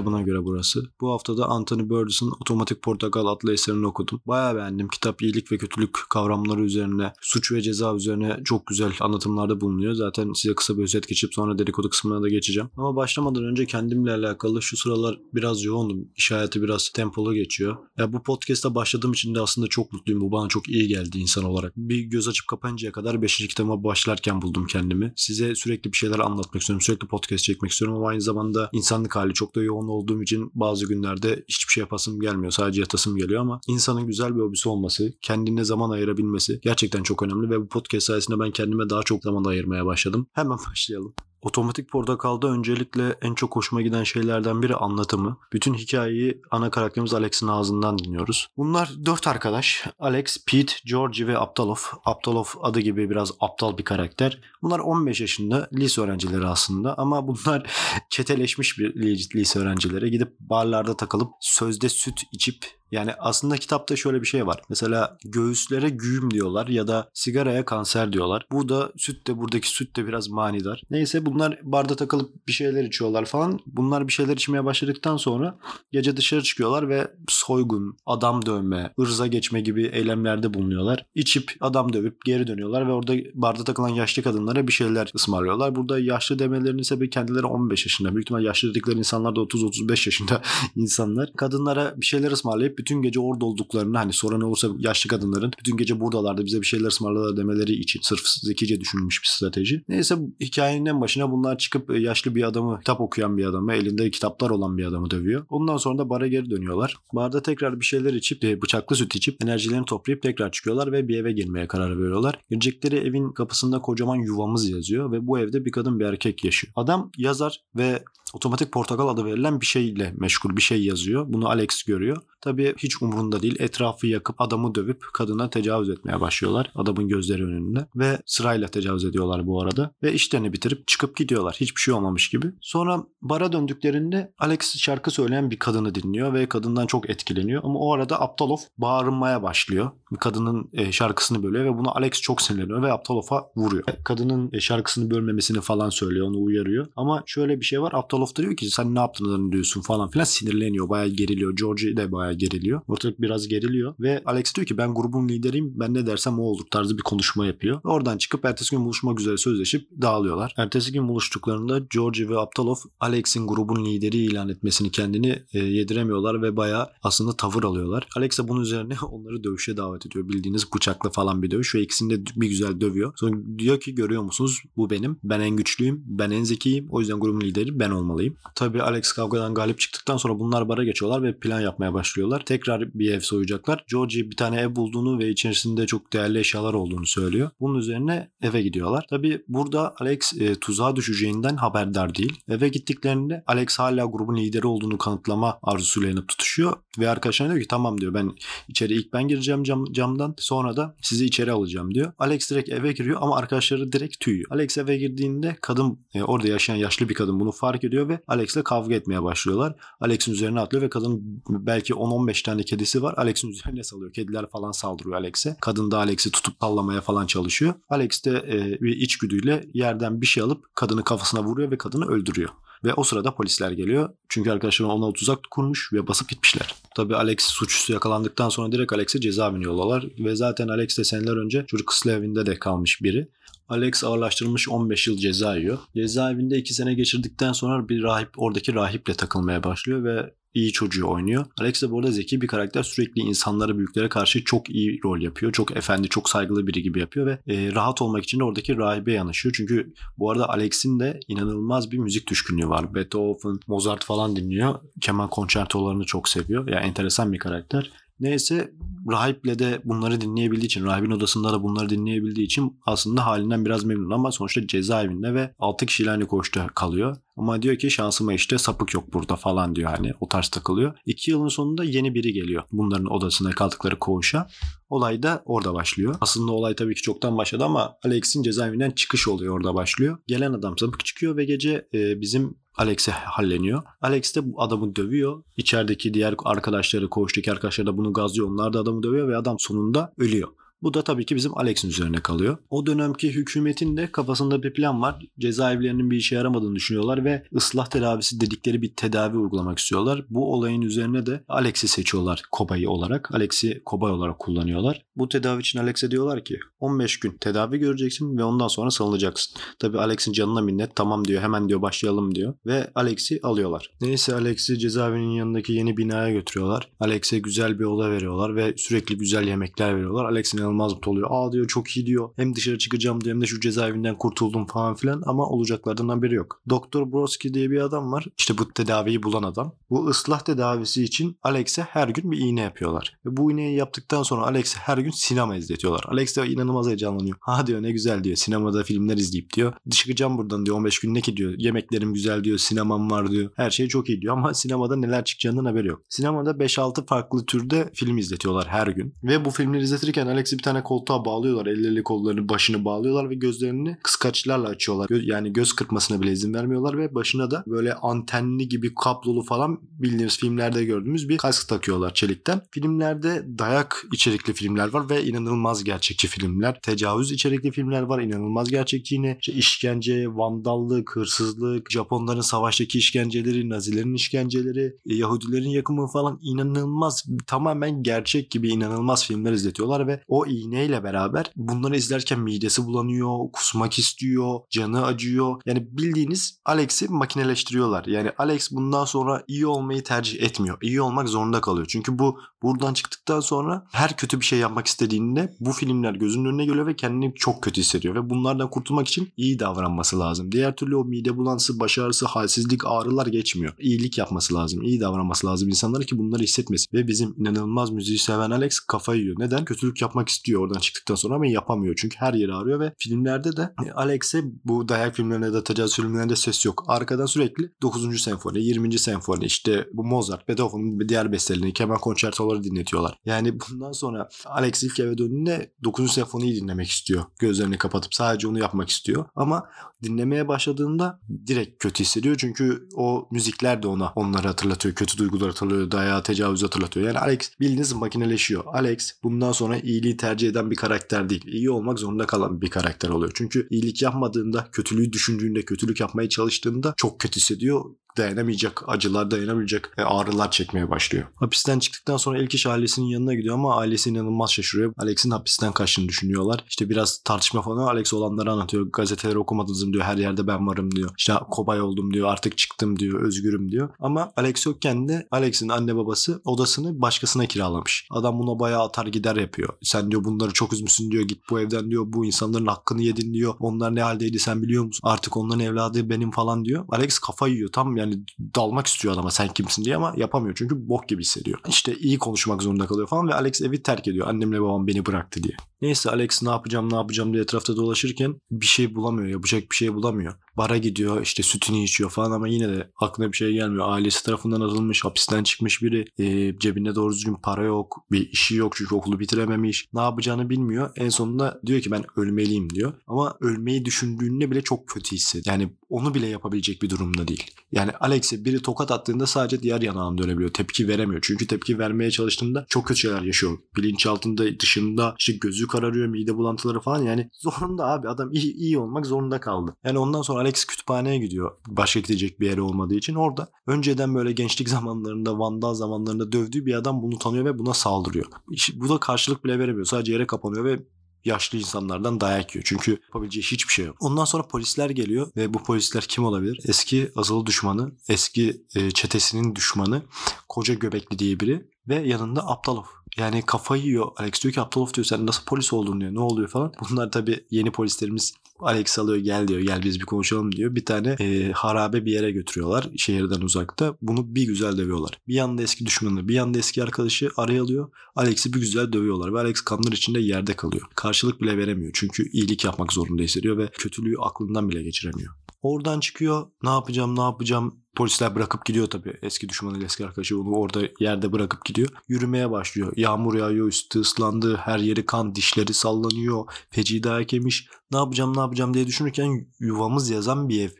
kitabına göre burası. Bu haftada Anthony Burgess'ın Otomatik Portakal adlı eserini okudum. Bayağı beğendim. Kitap iyilik ve kötülük kavramları üzerine, suç ve ceza üzerine çok güzel anlatımlarda bulunuyor. Zaten size kısa bir özet geçip sonra dedikodu kısmına da geçeceğim. Ama başlamadan önce kendimle alakalı şu sıralar biraz yoğundum. İş hayatı biraz tempolu geçiyor. Ya bu podcast'a başladığım için de aslında çok mutluyum. Bu bana çok iyi geldi insan olarak. Bir göz açıp kapayıncaya kadar 5. kitabıma başlarken buldum kendimi. Size sürekli bir şeyler anlatmak istiyorum. Sürekli podcast çekmek istiyorum ama aynı zamanda insanlık hali çok da yoğun olduğum için bazı günlerde hiçbir şey yapasım gelmiyor. Sadece yatasım geliyor ama insanın güzel bir hobisi olması, kendine zaman ayırabilmesi gerçekten çok önemli ve bu podcast sayesinde ben kendime daha çok zaman ayırmaya başladım. Hemen başlayalım. Otomatik Portakal'da öncelikle en çok hoşuma giden şeylerden biri anlatımı. Bütün hikayeyi ana karakterimiz Alex'in ağzından dinliyoruz. Bunlar dört arkadaş. Alex, Pete, Georgie ve Aptalov. Aptalov adı gibi biraz aptal bir karakter. Bunlar 15 yaşında lise öğrencileri aslında ama bunlar çeteleşmiş bir lise öğrencileri. Gidip barlarda takılıp sözde süt içip yani aslında kitapta şöyle bir şey var. Mesela göğüslere güğüm diyorlar ya da sigaraya kanser diyorlar. Bu da süt de buradaki süt de biraz manidar. Neyse bunlar barda takılıp bir şeyler içiyorlar falan. Bunlar bir şeyler içmeye başladıktan sonra gece dışarı çıkıyorlar ve soygun, adam dövme, ırza geçme gibi eylemlerde bulunuyorlar. İçip adam dövüp geri dönüyorlar ve orada barda takılan yaşlı kadınlara bir şeyler ısmarlıyorlar. Burada yaşlı demelerinin sebebi kendileri 15 yaşında. Büyük ihtimal yaşlı dedikleri insanlar da 30-35 yaşında insanlar. Kadınlara bir şeyler ısmarlayıp bütün gece orada olduklarını hani soran olursa yaşlı kadınların bütün gece buradalardı bize bir şeyler ısmarladılar demeleri için sırf zekice düşünülmüş bir strateji. Neyse hikayenin en başına bunlar çıkıp e, yaşlı bir adamı kitap okuyan bir adamı elinde kitaplar olan bir adamı dövüyor. Ondan sonra da bara geri dönüyorlar. Barda tekrar bir şeyler içip e, bıçaklı süt içip enerjilerini toplayıp tekrar çıkıyorlar ve bir eve girmeye karar veriyorlar. Girecekleri evin kapısında kocaman yuvamız yazıyor ve bu evde bir kadın bir erkek yaşıyor. Adam yazar ve otomatik portakal adı verilen bir şeyle meşgul bir şey yazıyor. Bunu Alex görüyor. Tabii hiç umurunda değil. Etrafı yakıp adamı dövüp kadına tecavüz etmeye başlıyorlar. Adamın gözleri önünde. Ve sırayla tecavüz ediyorlar bu arada. Ve işlerini bitirip çıkıp gidiyorlar. Hiçbir şey olmamış gibi. Sonra bara döndüklerinde Alex şarkı söyleyen bir kadını dinliyor ve kadından çok etkileniyor. Ama o arada Aptalov bağırmaya başlıyor. Kadının e, şarkısını bölüyor ve buna Alex çok sinirleniyor ve Aptalov'a vuruyor. Kadının e, şarkısını bölmemesini falan söylüyor. Onu uyarıyor. Ama şöyle bir şey var. Aptalov da diyor ki sen ne yaptığını diyorsun falan filan sinirleniyor. Bayağı geriliyor. Georgie de bayağı geriliyor. Ortalık biraz geriliyor ve Alex diyor ki ben grubun lideriyim. Ben ne dersem o olur tarzı bir konuşma yapıyor. Oradan çıkıp ertesi gün buluşmak üzere sözleşip dağılıyorlar. Ertesi gün buluştuklarında Georgie ve Aptalov Alex'in grubun lideri ilan etmesini kendini e, yediremiyorlar ve bayağı aslında tavır alıyorlar. Alex de bunun üzerine onları dövüşe davet ediyor. Bildiğiniz bıçakla falan bir dövüş ve ikisini de bir güzel dövüyor. Sonra diyor ki görüyor musunuz bu benim. Ben en güçlüyüm. Ben en zekiyim. O yüzden grubun lideri ben olmalıyım. Tabii Alex kavgadan galip çıktıktan sonra bunlar bara geçiyorlar ve plan yapmaya başlıyorlar. Tekrar bir ev soyacaklar. Georgie bir tane ev bulduğunu ve içerisinde çok değerli eşyalar olduğunu söylüyor. Bunun üzerine eve gidiyorlar. Tabii burada Alex e, tuzağa düşeceğinden haberdar değil. Eve gittiklerinde Alex hala grubun lideri olduğunu kanıtlama arzusuyla yanıp tutuşuyor ve arkadaşlarına diyor ki tamam diyor ben içeri ilk ben gireceğim cam, camdan sonra da sizi içeri alacağım diyor. Alex direkt eve giriyor ama arkadaşları direkt tüyüyor. Alex eve girdiğinde kadın e, orada yaşayan yaşlı bir kadın bunu fark ediyor ve Alex'le kavga etmeye başlıyorlar. Alex'in üzerine atlıyor ve kadın belki 10-15 tane kedisi var. Alex'in üzerine salıyor. Kediler falan saldırıyor Alex'e. Kadın da Alex'i tutup sallamaya falan çalışıyor. Alex de e, bir içgüdüyle yerden bir şey alıp kadını kafasına vuruyor ve kadını öldürüyor. Ve o sırada polisler geliyor. Çünkü arkadaşlar ona tuzak kurmuş ve basıp gitmişler. Tabii Alex suçüstü yakalandıktan sonra direkt Alex'e cezaevine yollalar. Ve zaten Alex de seneler önce çocuk kıslı evinde de kalmış biri. Alex ağırlaştırılmış 15 yıl ceza yiyor. Cezaevinde 2 sene geçirdikten sonra bir rahip oradaki rahiple takılmaya başlıyor ve iyi çocuğu oynuyor. Alex de bu arada zeki bir karakter. Sürekli insanlara, büyüklere karşı çok iyi rol yapıyor. Çok efendi, çok saygılı biri gibi yapıyor ve e, rahat olmak için de oradaki rahibe yanaşıyor. Çünkü bu arada Alex'in de inanılmaz bir müzik düşkünlüğü var. Beethoven, Mozart falan dinliyor. Keman konçertolarını çok seviyor. Yani enteresan bir karakter. Neyse rahiple de bunları dinleyebildiği için, rahibin odasında da bunları dinleyebildiği için aslında halinden biraz memnun ama sonuçta cezaevinde ve 6 kişiyle aynı koğuşta kalıyor. Ama diyor ki şansıma işte sapık yok burada falan diyor hani o tarz takılıyor. 2 yılın sonunda yeni biri geliyor bunların odasına kaldıkları koğuşa. Olay da orada başlıyor. Aslında olay tabii ki çoktan başladı ama Alex'in cezaevinden çıkış oluyor orada başlıyor. Gelen adam sapık çıkıyor ve gece e, bizim Alex'e halleniyor. Alex de bu adamı dövüyor. İçerideki diğer arkadaşları, koğuştaki arkadaşları da bunu gazlıyor. Onlar da adamı dövüyor ve adam sonunda ölüyor. Bu da tabii ki bizim Alex'in üzerine kalıyor. O dönemki hükümetin de kafasında bir plan var. Cezaevlerinin bir işe yaramadığını düşünüyorlar ve ıslah tedavisi dedikleri bir tedavi uygulamak istiyorlar. Bu olayın üzerine de Alex'i seçiyorlar kobayı olarak. Alex'i kobay olarak kullanıyorlar. Bu tedavi için Alex'e diyorlar ki 15 gün tedavi göreceksin ve ondan sonra salınacaksın. Tabii Alex'in canına minnet tamam diyor hemen diyor başlayalım diyor ve Alex'i alıyorlar. Neyse Alex'i cezaevinin yanındaki yeni binaya götürüyorlar. Alex'e güzel bir oda veriyorlar ve sürekli güzel yemekler veriyorlar. Alex inanılmaz mutlu oluyor. Aa diyor çok iyi diyor. Hem dışarı çıkacağım diyor hem de şu cezaevinden kurtuldum falan filan ama olacaklardan haberi yok. Doktor Broski diye bir adam var. İşte bu tedaviyi bulan adam. Bu ıslah tedavisi için Alex'e her gün bir iğne yapıyorlar. Ve bu iğneyi yaptıktan sonra Alex'e her gün sinema izletiyorlar. Alex de inanılmaz heyecanlanıyor. Ha diyor ne güzel diyor. Sinemada filmler izleyip diyor. Çıkacağım buradan diyor 15 gün ne ki diyor. Yemeklerim güzel diyor. Sinemam var diyor. Her şey çok iyi diyor ama sinemada neler çıkacağından haberi yok. Sinemada 5-6 farklı türde film izletiyorlar her gün. Ve bu filmleri izletirken Alex'i bir tane koltuğa bağlıyorlar. Elleri kollarını başını bağlıyorlar ve gözlerini kıskaçlarla açıyorlar. Gö- yani göz kırpmasına bile izin vermiyorlar ve başına da böyle antenli gibi kablolu falan bildiğimiz filmlerde gördüğümüz bir kask takıyorlar çelikten. Filmlerde dayak içerikli filmler var ve inanılmaz gerçekçi filmler. Tecavüz içerikli filmler var. inanılmaz gerçekçi yine. İşte işkence, vandallık, hırsızlık, Japonların savaştaki işkenceleri, Nazilerin işkenceleri, e, Yahudilerin yakımı falan inanılmaz tamamen gerçek gibi inanılmaz filmler izletiyorlar ve o iğneyle beraber bunları izlerken midesi bulanıyor, kusmak istiyor, canı acıyor. Yani bildiğiniz Alex'i makineleştiriyorlar. Yani Alex bundan sonra iyi olmayı tercih etmiyor. İyi olmak zorunda kalıyor. Çünkü bu buradan çıktıktan sonra her kötü bir şey yapmak istediğinde bu filmler gözünün önüne geliyor ve kendini çok kötü hissediyor ve bunlardan kurtulmak için iyi davranması lazım. Diğer türlü o mide bulantısı, baş ağrısı, halsizlik, ağrılar geçmiyor. İyilik yapması lazım, iyi davranması lazım insanlara ki bunları hissetmesin. Ve bizim inanılmaz müziği seven Alex kafayı yiyor. Neden? Kötülük yapmak istiyor oradan çıktıktan sonra ama yapamıyor. Çünkü her yeri arıyor ve filmlerde de Alex'e bu dayak filmlerinde de tecavüz filmlerinde ses yok. Arkadan sürekli 9. senfoni, 20. senfoni, işte bu Mozart, Beethoven'ın diğer bestelerini, keman konçertoları dinletiyorlar. Yani bundan sonra Alex ilk eve döndüğünde 9. senfoniyi dinlemek istiyor. Gözlerini kapatıp sadece onu yapmak istiyor. Ama dinlemeye başladığında direkt kötü hissediyor. Çünkü o müzikler de ona onları hatırlatıyor. Kötü duygular hatırlıyor. Dayağı, tecavüz hatırlatıyor. Yani Alex bildiğiniz makineleşiyor. Alex bundan sonra iyiliği tercih eden bir karakter değil. İyi olmak zorunda kalan bir karakter oluyor. Çünkü iyilik yapmadığında, kötülüğü düşündüğünde, kötülük yapmaya çalıştığında çok kötü hissediyor dayanamayacak acılar dayanamayacak e, ağrılar çekmeye başlıyor. Hapisten çıktıktan sonra ilk iş ailesinin yanına gidiyor ama ailesi inanılmaz şaşırıyor. Alex'in hapisten kaçtığını düşünüyorlar. İşte biraz tartışma falan Alex olanları anlatıyor. Gazeteleri okumadınız diyor. Her yerde ben varım diyor. İşte kobay oldum diyor. Artık çıktım diyor. Özgürüm diyor. Ama Alex yokken de Alex'in anne babası odasını başkasına kiralamış. Adam buna bayağı atar gider yapıyor. Sen diyor bunları çok üzmüşsün diyor. Git bu evden diyor. Bu insanların hakkını yedin diyor. Onlar ne haldeydi sen biliyor musun? Artık onların evladı benim falan diyor. Alex kafayı yiyor. Tam yani dalmak istiyor adama sen kimsin diye ama yapamıyor. Çünkü bok gibi hissediyor. İşte iyi konuşmak zorunda kalıyor falan ve Alex evi terk ediyor. Annemle babam beni bıraktı diye. Neyse Alex ne yapacağım ne yapacağım diye etrafta dolaşırken bir şey bulamıyor. Yapacak bir şey bulamıyor. Bara gidiyor işte sütünü içiyor falan ama yine de aklına bir şey gelmiyor. Ailesi tarafından atılmış hapisten çıkmış biri. E, cebinde doğru düzgün para yok. Bir işi yok çünkü okulu bitirememiş. Ne yapacağını bilmiyor. En sonunda diyor ki ben ölmeliyim diyor. Ama ölmeyi düşündüğünde bile çok kötü hissediyor. Yani onu bile yapabilecek bir durumda değil. Yani Alex'e biri tokat attığında sadece diğer yanağını dönebiliyor. Tepki veremiyor. Çünkü tepki vermeye çalıştığında çok kötü şeyler yaşıyor. Bilinçaltında dışında işte gözü kararıyor, mide bulantıları falan. Yani zorunda abi adam iyi, iyi olmak zorunda kaldı. Yani ondan sonra Alex kütüphaneye gidiyor. Başka gidecek bir yere olmadığı için. Orada önceden böyle gençlik zamanlarında, vandal zamanlarında dövdüğü bir adam bunu tanıyor ve buna saldırıyor. Bu da karşılık bile veremiyor. Sadece yere kapanıyor ve yaşlı insanlardan dayak yiyor. Çünkü yapabileceği hiçbir şey yok. Ondan sonra polisler geliyor ve bu polisler kim olabilir? Eski azılı düşmanı, eski e, çetesinin düşmanı, koca göbekli diye biri ve yanında Aptalov. Yani kafayı yiyor. Alex diyor ki Aptalov diyor sen nasıl polis oldun diyor. Ne oluyor falan. Bunlar tabii yeni polislerimiz Alex alıyor gel diyor gel biz bir konuşalım diyor. Bir tane e, harabe bir yere götürüyorlar şehirden uzakta. Bunu bir güzel dövüyorlar. Bir yanda eski düşmanı bir yanda eski arkadaşı araya alıyor. Alex'i bir güzel dövüyorlar ve Alex kanlar içinde yerde kalıyor. Karşılık bile veremiyor çünkü iyilik yapmak zorunda hissediyor ve kötülüğü aklından bile geçiremiyor. Oradan çıkıyor ne yapacağım ne yapacağım Polisler bırakıp gidiyor tabii. Eski düşmanı eski arkadaşı onu orada yerde bırakıp gidiyor. Yürümeye başlıyor. Yağmur yağıyor üstü ıslandı. Her yeri kan dişleri sallanıyor. Feci dayak yemiş. Ne yapacağım ne yapacağım diye düşünürken yuvamız yazan bir ev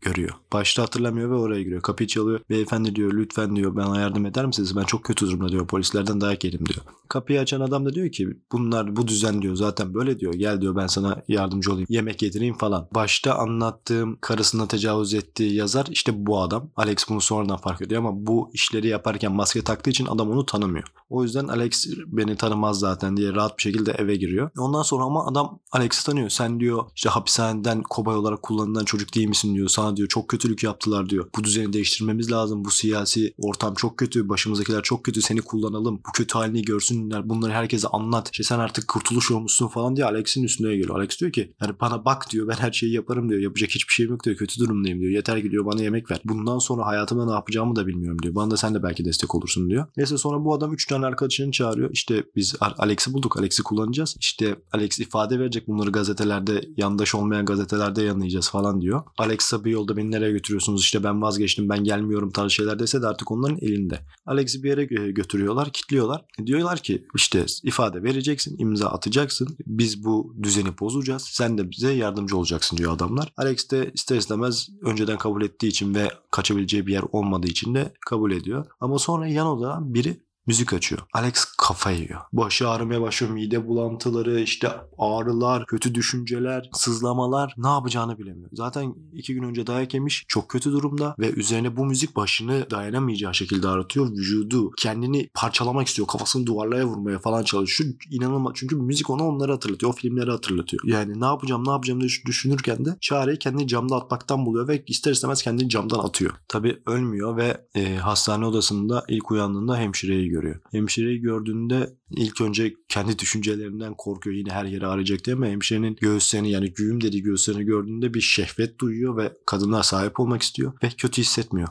görüyor. Başta hatırlamıyor ve oraya giriyor. Kapıyı çalıyor. Beyefendi diyor lütfen diyor bana yardım eder misiniz? Ben çok kötü durumda diyor. Polislerden dayak yedim diyor. Kapıyı açan adam da diyor ki bunlar bu düzen diyor zaten böyle diyor. Gel diyor ben sana yardımcı olayım. Yemek yedireyim falan. Başta anlattığım karısına tecavüz ettiği yazar işte bu adam. Alex bunu sonradan fark ediyor ama bu işleri yaparken maske taktığı için adam onu tanımıyor. O yüzden Alex beni tanımaz zaten diye rahat bir şekilde eve giriyor. Ondan sonra ama adam Alex'i tanıyor. Sen diyor işte hapishaneden kobay olarak kullanılan çocuk değil misin diyor. Sana diyor çok kötülük yaptılar diyor. Bu düzeni değiştirmemiz lazım. Bu siyasi ortam çok kötü. Başımızdakiler çok kötü. Seni kullanalım. Bu kötü halini görsünler. Bunları herkese anlat. İşte sen artık kurtuluş olmuşsun falan diye Alex'in üstüne geliyor. Alex diyor ki yani bana bak diyor ben her şeyi yaparım diyor. Yapacak hiçbir şeyim yok diyor. Kötü durumdayım diyor. Yeter ki diyor bana yemek ver. Bundan sonra hayatımda ne yapacağımı da bilmiyorum diyor. Bana da sen de belki destek olursun diyor. Neyse sonra bu adam 3 tane arkadaşını çağırıyor. İşte biz Alex'i bulduk. Alex'i kullanacağız. İşte Alex ifade verecek. Bunları gazetelerde yandaş olmayan gazetelerde yanlayacağız falan diyor. Alex bir yolda beni nereye götürüyorsunuz? İşte ben vazgeçtim ben gelmiyorum tarzı şeyler dese de artık onların elinde. Alex'i bir yere götürüyorlar, kilitliyorlar. Diyorlar ki işte ifade vereceksin, imza atacaksın. Biz bu düzeni bozacağız. Sen de bize yardımcı olacaksın diyor adamlar. Alex de ister istemez önceden kabul ettiği için ve kaçabileceği bir yer olmadığı için de kabul ediyor. Ama sonra yan odadan biri müzik açıyor. Alex kafayı yiyor. Başı ağrımaya başlıyor. Mide bulantıları, işte ağrılar, kötü düşünceler, sızlamalar ne yapacağını bilemiyor. Zaten iki gün önce dayak yemiş. Çok kötü durumda ve üzerine bu müzik başını dayanamayacağı şekilde ağrıtıyor. Vücudu kendini parçalamak istiyor. Kafasını duvarlara vurmaya falan çalışıyor. İnanılmaz. Çünkü müzik ona onları hatırlatıyor. O filmleri hatırlatıyor. Yani ne yapacağım ne yapacağım diye düşünürken de çareyi kendini camda atmaktan buluyor ve ister istemez kendini camdan atıyor. Tabi ölmüyor ve e, hastane odasında ilk uyandığında hemşireyi görüyor görüyor. Hemşireyi gördüğünde ilk önce kendi düşüncelerinden korkuyor yine her yere arayacak diye ama hemşirenin göğüslerini yani güğüm dediği göğüslerini gördüğünde bir şehvet duyuyor ve kadına sahip olmak istiyor ve kötü hissetmiyor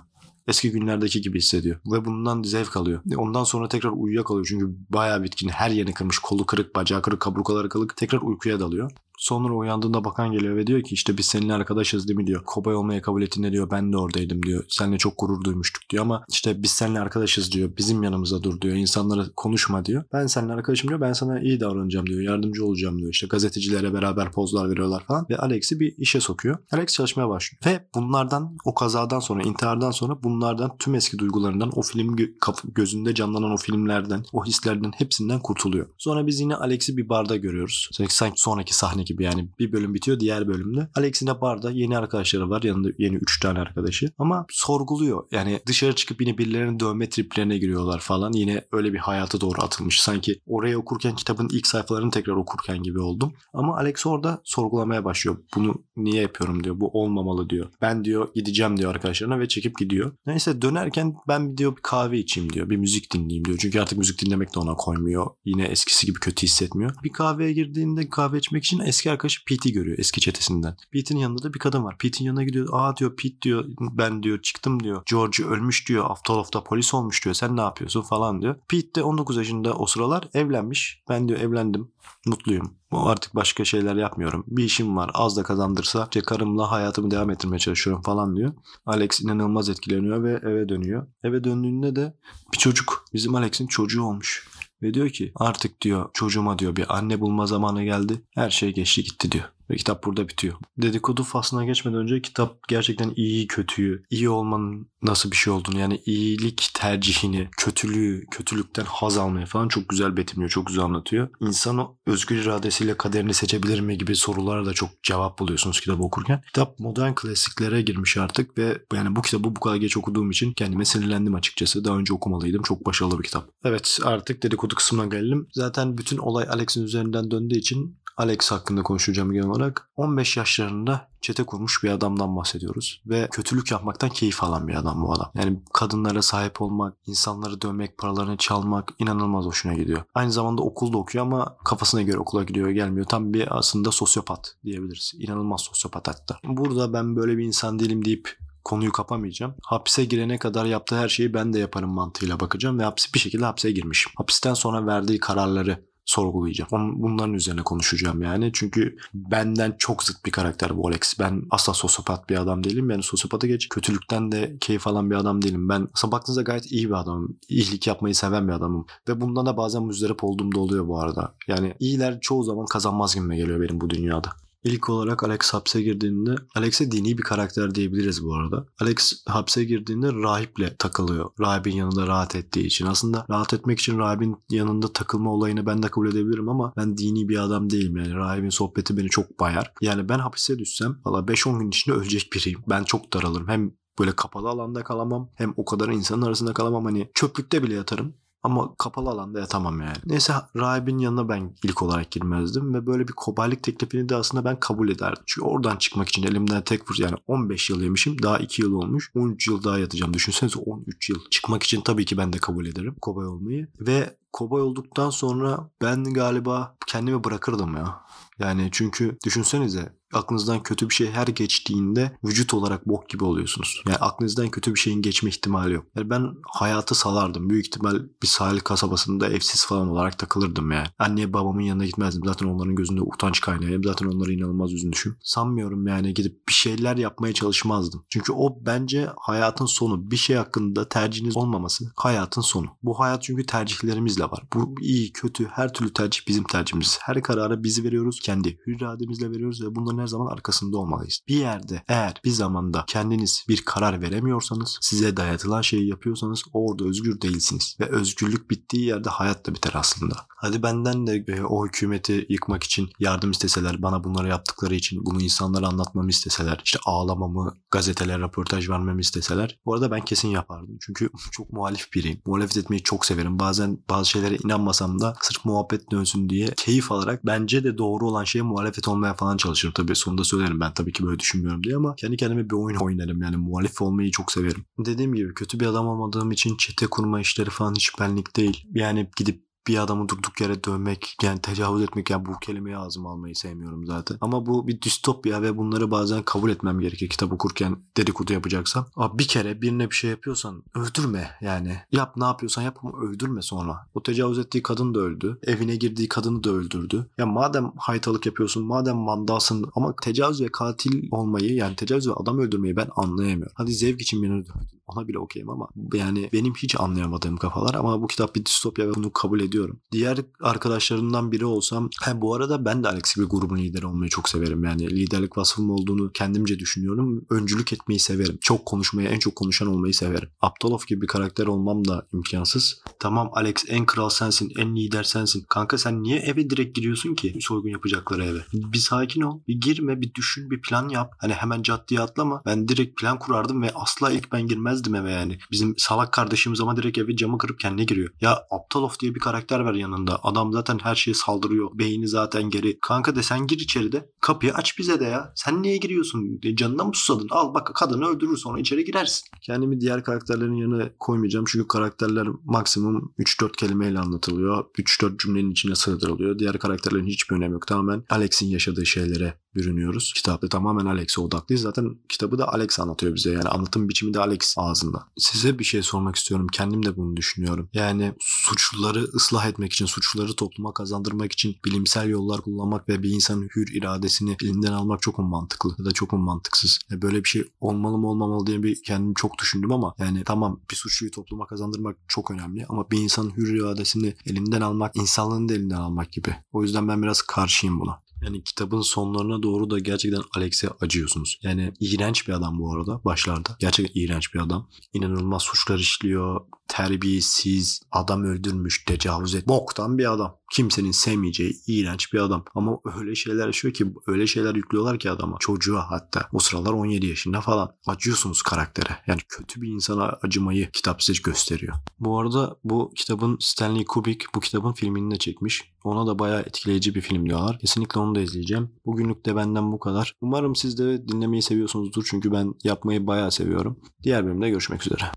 eski günlerdeki gibi hissediyor. Ve bundan zevk alıyor. Ondan sonra tekrar uyuyakalıyor çünkü bayağı bitkin. Her yerini kırmış. Kolu kırık, bacağı kırık, kaburgaları kırık. Tekrar uykuya dalıyor. Sonra uyandığında bakan geliyor ve diyor ki işte biz seninle arkadaşız değil mi diyor. Kobay olmaya kabul ettiğinde diyor ben de oradaydım diyor. Seninle çok gurur duymuştuk diyor ama işte biz seninle arkadaşız diyor. Bizim yanımıza dur diyor. İnsanlara konuşma diyor. Ben seninle arkadaşım diyor. Ben sana iyi davranacağım diyor. Yardımcı olacağım diyor. İşte gazetecilere beraber pozlar veriyorlar falan. Ve Alex'i bir işe sokuyor. Alex çalışmaya başlıyor. Ve bunlardan o kazadan sonra intihardan sonra bunlardan tüm eski duygularından o film gö- gözünde canlanan o filmlerden o hislerden hepsinden kurtuluyor. Sonra biz yine Alex'i bir barda görüyoruz. Sanki sonraki sahne gibi yani bir bölüm bitiyor diğer bölümde. Alex'in de barda yeni arkadaşları var yanında yeni 3 tane arkadaşı ama sorguluyor. Yani dışarı çıkıp yine birilerinin dövme triplerine giriyorlar falan. Yine öyle bir hayata doğru atılmış. Sanki oraya okurken kitabın ilk sayfalarını tekrar okurken gibi oldum. Ama Alex orada sorgulamaya başlıyor. Bunu niye yapıyorum diyor. Bu olmamalı diyor. Ben diyor gideceğim diyor arkadaşlarına ve çekip gidiyor. Neyse dönerken ben diyor bir kahve içeyim diyor. Bir müzik dinleyeyim diyor. Çünkü artık müzik dinlemek de ona koymuyor. Yine eskisi gibi kötü hissetmiyor. Bir kahveye girdiğinde kahve içmek için eski arkadaşı Pete'i görüyor eski çetesinden. Pete'in yanında da bir kadın var. Pete'in yanına gidiyor. Aa diyor Pete diyor ben diyor çıktım diyor. George ölmüş diyor. Aftolof'ta polis olmuş diyor. Sen ne yapıyorsun falan diyor. Pete de 19 yaşında o sıralar evlenmiş. Ben diyor evlendim. Mutluyum. Artık başka şeyler yapmıyorum. Bir işim var. Az da kazandırsa işte karımla hayatımı devam ettirmeye çalışıyorum falan diyor. Alex inanılmaz etkileniyor ve eve dönüyor. Eve döndüğünde de bir çocuk. Bizim Alex'in çocuğu olmuş. Ve diyor ki artık diyor çocuğuma diyor bir anne bulma zamanı geldi. Her şey geçti gitti diyor. Ve kitap burada bitiyor. Dedikodu faslına geçmeden önce kitap gerçekten iyi kötüyü, iyi olmanın nasıl bir şey olduğunu yani iyilik tercihini, kötülüğü, kötülükten haz almayı falan çok güzel betimliyor, çok güzel anlatıyor. İnsan özgür iradesiyle kaderini seçebilir mi gibi sorulara da çok cevap buluyorsunuz kitabı okurken. Kitap modern klasiklere girmiş artık ve yani bu kitabı bu kadar geç okuduğum için kendime sinirlendim açıkçası. Daha önce okumalıydım. Çok başarılı bir kitap. Evet artık dedikodu kısmına gelelim. Zaten bütün olay Alex'in üzerinden döndüğü için Alex hakkında konuşacağım genel olarak. 15 yaşlarında çete kurmuş bir adamdan bahsediyoruz. Ve kötülük yapmaktan keyif alan bir adam bu adam. Yani kadınlara sahip olmak, insanları dövmek, paralarını çalmak inanılmaz hoşuna gidiyor. Aynı zamanda okulda okuyor ama kafasına göre okula gidiyor gelmiyor. Tam bir aslında sosyopat diyebiliriz. İnanılmaz sosyopat hatta. Burada ben böyle bir insan değilim deyip konuyu kapamayacağım. Hapse girene kadar yaptığı her şeyi ben de yaparım mantığıyla bakacağım ve hapsi bir şekilde hapse girmiş. Hapisten sonra verdiği kararları sorgulayacağım. Bunların üzerine konuşacağım yani. Çünkü benden çok zıt bir karakter bu Alex. Ben asla sosyopat bir adam değilim. Yani sosyopata geç kötülükten de keyif alan bir adam değilim. Ben aslında baktığınızda gayet iyi bir adamım. İyilik yapmayı seven bir adamım. Ve bundan da bazen müzdarip olduğum da oluyor bu arada. Yani iyiler çoğu zaman kazanmaz gibi geliyor benim bu dünyada. İlk olarak Alex hapse girdiğinde, Alex'e dini bir karakter diyebiliriz bu arada. Alex hapse girdiğinde rahiple takılıyor. Rahibin yanında rahat ettiği için. Aslında rahat etmek için rahibin yanında takılma olayını ben de kabul edebilirim ama ben dini bir adam değilim yani. Rahibin sohbeti beni çok bayar. Yani ben hapise düşsem valla 5-10 gün içinde ölecek biriyim. Ben çok daralırım. Hem böyle kapalı alanda kalamam hem o kadar insanın arasında kalamam. Hani çöplükte bile yatarım. Ama kapalı alanda yatamam yani. Neyse rahibin yanına ben ilk olarak girmezdim ve böyle bir kobaylık teklifini de aslında ben kabul ederdim. Çünkü oradan çıkmak için elimden tek fırsat yani 15 yıl yemişim daha 2 yıl olmuş. 13 yıl daha yatacağım. Düşünsenize 13 yıl. Çıkmak için tabii ki ben de kabul ederim kobay olmayı. Ve kobay olduktan sonra ben galiba kendimi bırakırdım ya. Yani çünkü düşünsenize aklınızdan kötü bir şey her geçtiğinde vücut olarak bok gibi oluyorsunuz. Yani aklınızdan kötü bir şeyin geçme ihtimali yok. Yani ben hayatı salardım. Büyük ihtimal bir sahil kasabasında evsiz falan olarak takılırdım yani. Anne babamın yanına gitmezdim. Zaten onların gözünde utanç kaynağı. Zaten onları inanılmaz üzülmüşüm. Sanmıyorum yani gidip bir şeyler yapmaya çalışmazdım. Çünkü o bence hayatın sonu. Bir şey hakkında tercihiniz olmaması hayatın sonu. Bu hayat çünkü tercihlerimizle var. Bu iyi, kötü, her türlü tercih bizim tercihimiz. Her kararı bizi veriyoruz. Kendi hür irademizle veriyoruz ve bunların her zaman arkasında olmalıyız. Bir yerde eğer bir zamanda kendiniz bir karar veremiyorsanız, size dayatılan şeyi yapıyorsanız orada özgür değilsiniz. Ve özgürlük bittiği yerde hayat da biter aslında. Hadi benden de e, o hükümeti yıkmak için yardım isteseler, bana bunları yaptıkları için bunu insanlara anlatmamı isteseler, işte ağlamamı, gazetelere röportaj vermemi isteseler. Bu arada ben kesin yapardım. Çünkü çok muhalif biriyim. Muhalefet etmeyi çok severim. Bazen bazı şeylere inanmasam da sırf muhabbet dönsün diye keyif alarak bence de doğru olan şeye muhalefet olmaya falan çalışırım. Tabii sonunda söylerim ben tabii ki böyle düşünmüyorum diye ama kendi kendime bir oyun oynarım. Yani muhalif olmayı çok severim. Dediğim gibi kötü bir adam olmadığım için çete kurma işleri falan hiç benlik değil. Yani gidip bir adamı durduk yere dövmek, yani tecavüz etmek yani bu kelimeyi ağzıma almayı sevmiyorum zaten. Ama bu bir distopya ve bunları bazen kabul etmem gerekir kitap okurken dedikodu yapacaksam. Abi bir kere birine bir şey yapıyorsan öldürme yani. Yap ne yapıyorsan yap ama öldürme sonra. O tecavüz ettiği kadın da öldü. Evine girdiği kadını da öldürdü. Ya madem haytalık yapıyorsun, madem mandalsın ama tecavüz ve katil olmayı yani tecavüz ve adam öldürmeyi ben anlayamıyorum. Hadi zevk için birini dövdün. Ona bile okeyim ama yani benim hiç anlayamadığım kafalar ama bu kitap bir distopya ve bunu kabul ediyorum. Diğer arkadaşlarından biri olsam he, bu arada ben de Alex gibi grubun lideri olmayı çok severim. Yani liderlik vasfım olduğunu kendimce düşünüyorum. Öncülük etmeyi severim. Çok konuşmayı, en çok konuşan olmayı severim. Aptalov gibi bir karakter olmam da imkansız. Tamam Alex en kral sensin, en lider sensin. Kanka sen niye eve direkt giriyorsun ki soygun yapacakları eve? Bir sakin ol. Bir girme, bir düşün, bir plan yap. Hani hemen caddeye atlama. Ben direkt plan kurardım ve asla ilk ben girmezdim eve yani. Bizim salak kardeşimiz ama direkt evi camı kırıp kendine giriyor. Ya Aptalov diye bir karakter var yanında. Adam zaten her şeye saldırıyor. Beyni zaten geri. Kanka de sen gir içeri de. Kapıyı aç bize de ya. Sen niye giriyorsun? E, Canına mı susadın? Al bak kadını öldürür sonra içeri girersin. Kendimi diğer karakterlerin yanına koymayacağım. Çünkü karakterler maksimum 3-4 kelimeyle anlatılıyor. 3-4 cümlenin içine sığdırılıyor. Diğer karakterlerin hiçbir önemi yok. Tamamen Alex'in yaşadığı şeylere bürünüyoruz. Kitapta tamamen Alex'e odaklıyız. Zaten kitabı da Alex anlatıyor bize. Yani anlatım biçimi de Alex ağzında. Size bir şey sormak istiyorum. Kendim de bunu düşünüyorum. Yani suçluları ıslah etmek için, suçluları topluma kazandırmak için bilimsel yollar kullanmak ve bir insanın hür iradesini elinden almak çok mu mantıklı ya da çok mu mantıksız? Ya böyle bir şey olmalı mı olmamalı diye bir kendim çok düşündüm ama yani tamam bir suçluyu topluma kazandırmak çok önemli ama bir insanın hür iradesini elinden almak, insanlığını da elinden almak gibi. O yüzden ben biraz karşıyım buna. Yani kitabın sonlarına doğru da gerçekten Alex'e acıyorsunuz. Yani iğrenç bir adam bu arada başlarda. Gerçekten iğrenç bir adam. İnanılmaz suçlar işliyor. Terbiyesiz, adam öldürmüş, tecavüz et. Boktan bir adam. Kimsenin sevmeyeceği iğrenç bir adam. Ama öyle şeyler yaşıyor ki öyle şeyler yüklüyorlar ki adama. Çocuğa hatta. O sıralar 17 yaşında falan. Acıyorsunuz karaktere. Yani kötü bir insana acımayı kitap size gösteriyor. Bu arada bu kitabın Stanley Kubrick bu kitabın filmini de çekmiş. Ona da bayağı etkileyici bir film diyorlar. Kesinlikle onu da izleyeceğim. Bugünlük de benden bu kadar. Umarım siz de dinlemeyi seviyorsunuzdur. Çünkü ben yapmayı bayağı seviyorum. Diğer bölümde görüşmek üzere.